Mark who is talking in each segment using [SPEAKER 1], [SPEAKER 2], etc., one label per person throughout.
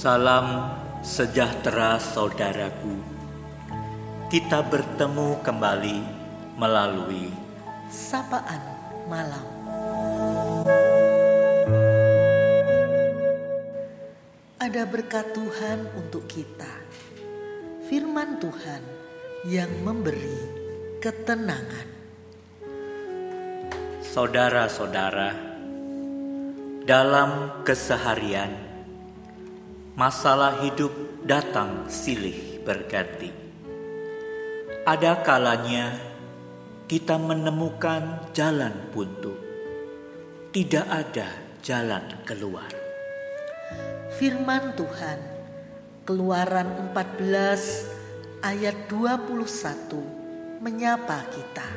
[SPEAKER 1] Salam sejahtera saudaraku. Kita bertemu kembali melalui
[SPEAKER 2] Sapaan Malam. Ada berkat Tuhan untuk kita. Firman Tuhan yang memberi ketenangan.
[SPEAKER 1] saudara-saudara. Dalam keseharian, masalah hidup datang silih berganti. Ada kalanya kita menemukan jalan buntu. Tidak ada jalan keluar.
[SPEAKER 2] Firman Tuhan Keluaran 14 ayat 21 menyapa kita.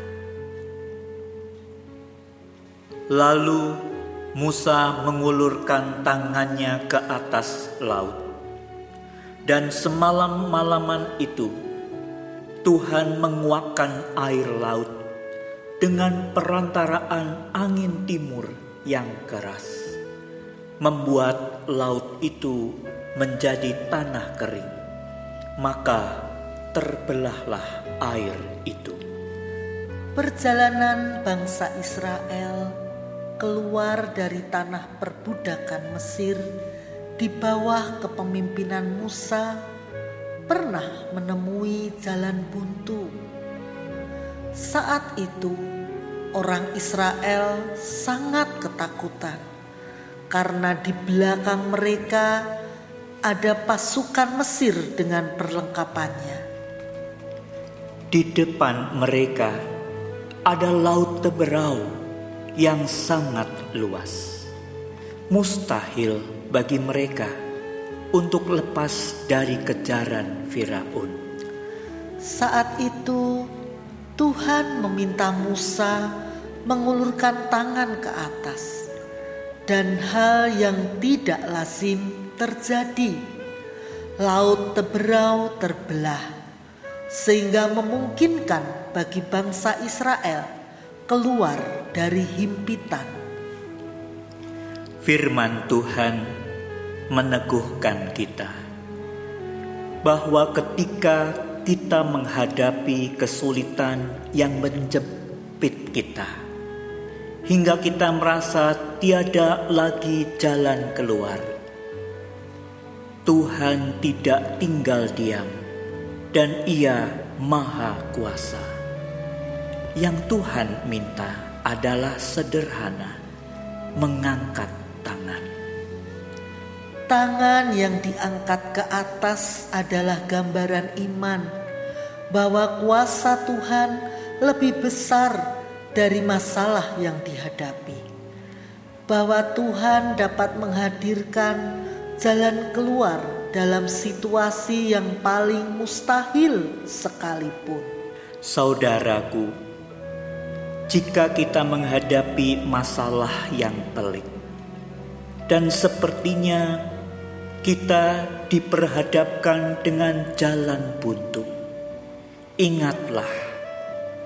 [SPEAKER 1] Lalu Musa mengulurkan tangannya ke atas laut. Dan semalam-malaman itu Tuhan menguakkan air laut dengan perantaraan angin timur yang keras. Membuat laut itu menjadi tanah kering. Maka terbelahlah air itu.
[SPEAKER 2] Perjalanan bangsa Israel keluar dari tanah perbudakan Mesir di bawah kepemimpinan Musa pernah menemui jalan buntu. Saat itu orang Israel sangat ketakutan karena di belakang mereka ada pasukan Mesir dengan perlengkapannya.
[SPEAKER 1] Di depan mereka ada laut teberau yang sangat luas. Mustahil bagi mereka untuk lepas dari kejaran Firaun.
[SPEAKER 2] Saat itu Tuhan meminta Musa mengulurkan tangan ke atas dan hal yang tidak lazim terjadi. Laut teberau terbelah sehingga memungkinkan bagi bangsa Israel keluar dari himpitan.
[SPEAKER 1] Firman Tuhan meneguhkan kita bahwa ketika kita menghadapi kesulitan yang menjepit kita, hingga kita merasa tiada lagi jalan keluar. Tuhan tidak tinggal diam, dan Ia Maha Kuasa. Yang Tuhan minta adalah sederhana, mengangkat tangan.
[SPEAKER 2] Tangan yang diangkat ke atas adalah gambaran iman bahwa kuasa Tuhan lebih besar dari masalah yang dihadapi. Bahwa Tuhan dapat menghadirkan jalan keluar dalam situasi yang paling mustahil sekalipun.
[SPEAKER 1] Saudaraku, jika kita menghadapi masalah yang pelik, dan sepertinya kita diperhadapkan dengan jalan buntu, ingatlah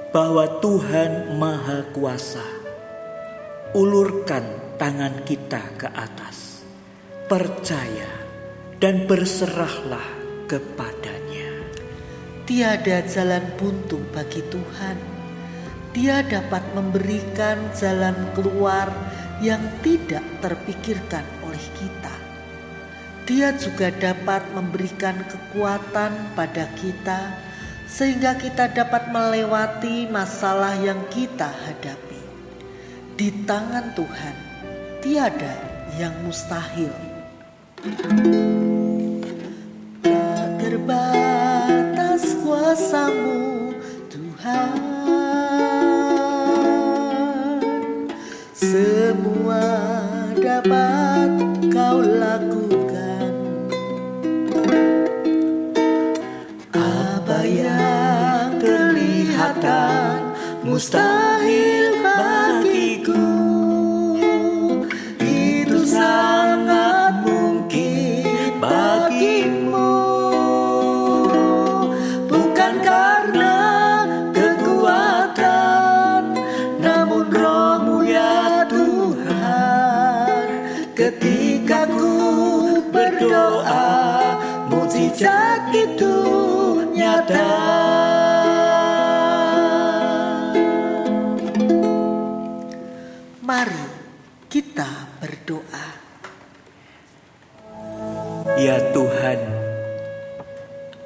[SPEAKER 1] bahwa Tuhan Maha Kuasa. Ulurkan tangan kita ke atas, percaya dan berserahlah kepadanya.
[SPEAKER 2] Tiada jalan buntu bagi Tuhan. Dia dapat memberikan jalan keluar yang tidak terpikirkan oleh kita. Dia juga dapat memberikan kekuatan pada kita, sehingga kita dapat melewati masalah yang kita hadapi. Di tangan Tuhan, tiada yang mustahil. Tak terbatas kuasamu, Tuhan. Semua dapat kau lakukan. Apa yang kelihatan mustahil bagiku Ketika ku berdoa mujizat itu nyata. Mari kita berdoa.
[SPEAKER 1] Ya Tuhan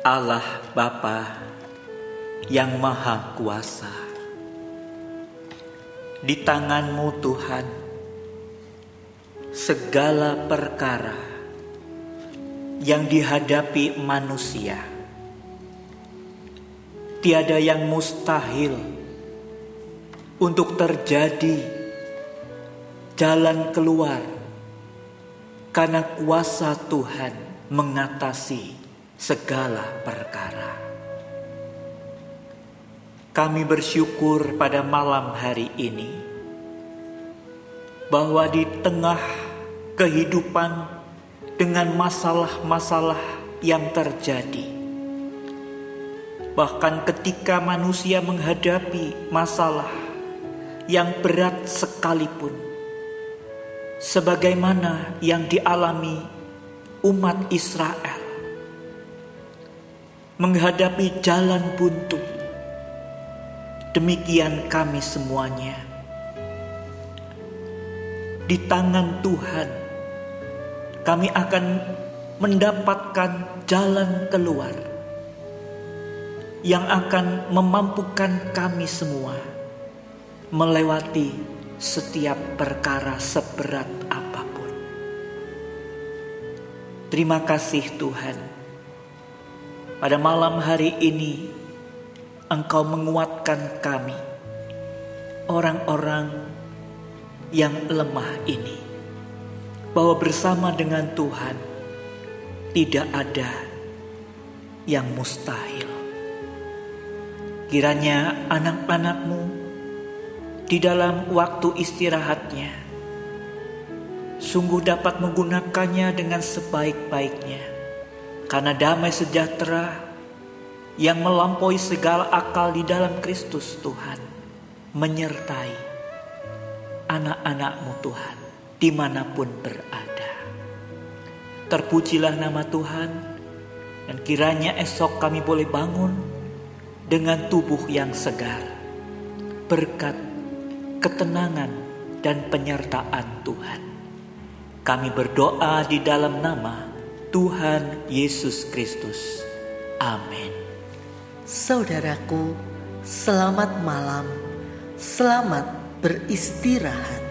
[SPEAKER 1] Allah Bapa yang Maha Kuasa Di tanganmu Tuhan segala perkara yang dihadapi manusia tiada yang mustahil untuk terjadi jalan keluar karena kuasa Tuhan mengatasi segala perkara. Kami bersyukur pada malam hari ini bahwa di tengah kehidupan dengan masalah-masalah yang terjadi, bahkan ketika manusia menghadapi masalah yang berat sekalipun, sebagaimana yang dialami umat Israel, menghadapi jalan buntu. Demikian kami semuanya di tangan Tuhan, kami akan mendapatkan jalan keluar yang akan memampukan kami semua melewati setiap perkara seberat apa pun. Terima kasih Tuhan. Pada malam hari ini Engkau menguatkan kami orang-orang yang lemah ini, bahwa bersama dengan Tuhan tidak ada yang mustahil. Kiranya anak-anakmu di dalam waktu istirahatnya sungguh dapat menggunakannya dengan sebaik-baiknya, karena damai sejahtera yang melampaui segala akal di dalam Kristus Tuhan menyertai anak-anakmu Tuhan di mana pun berada. Terpujilah nama Tuhan dan kiranya esok kami boleh bangun dengan tubuh yang segar berkat ketenangan dan penyertaan Tuhan. Kami berdoa di dalam nama Tuhan Yesus Kristus. Amin.
[SPEAKER 2] Saudaraku, selamat malam. Selamat beristirahat.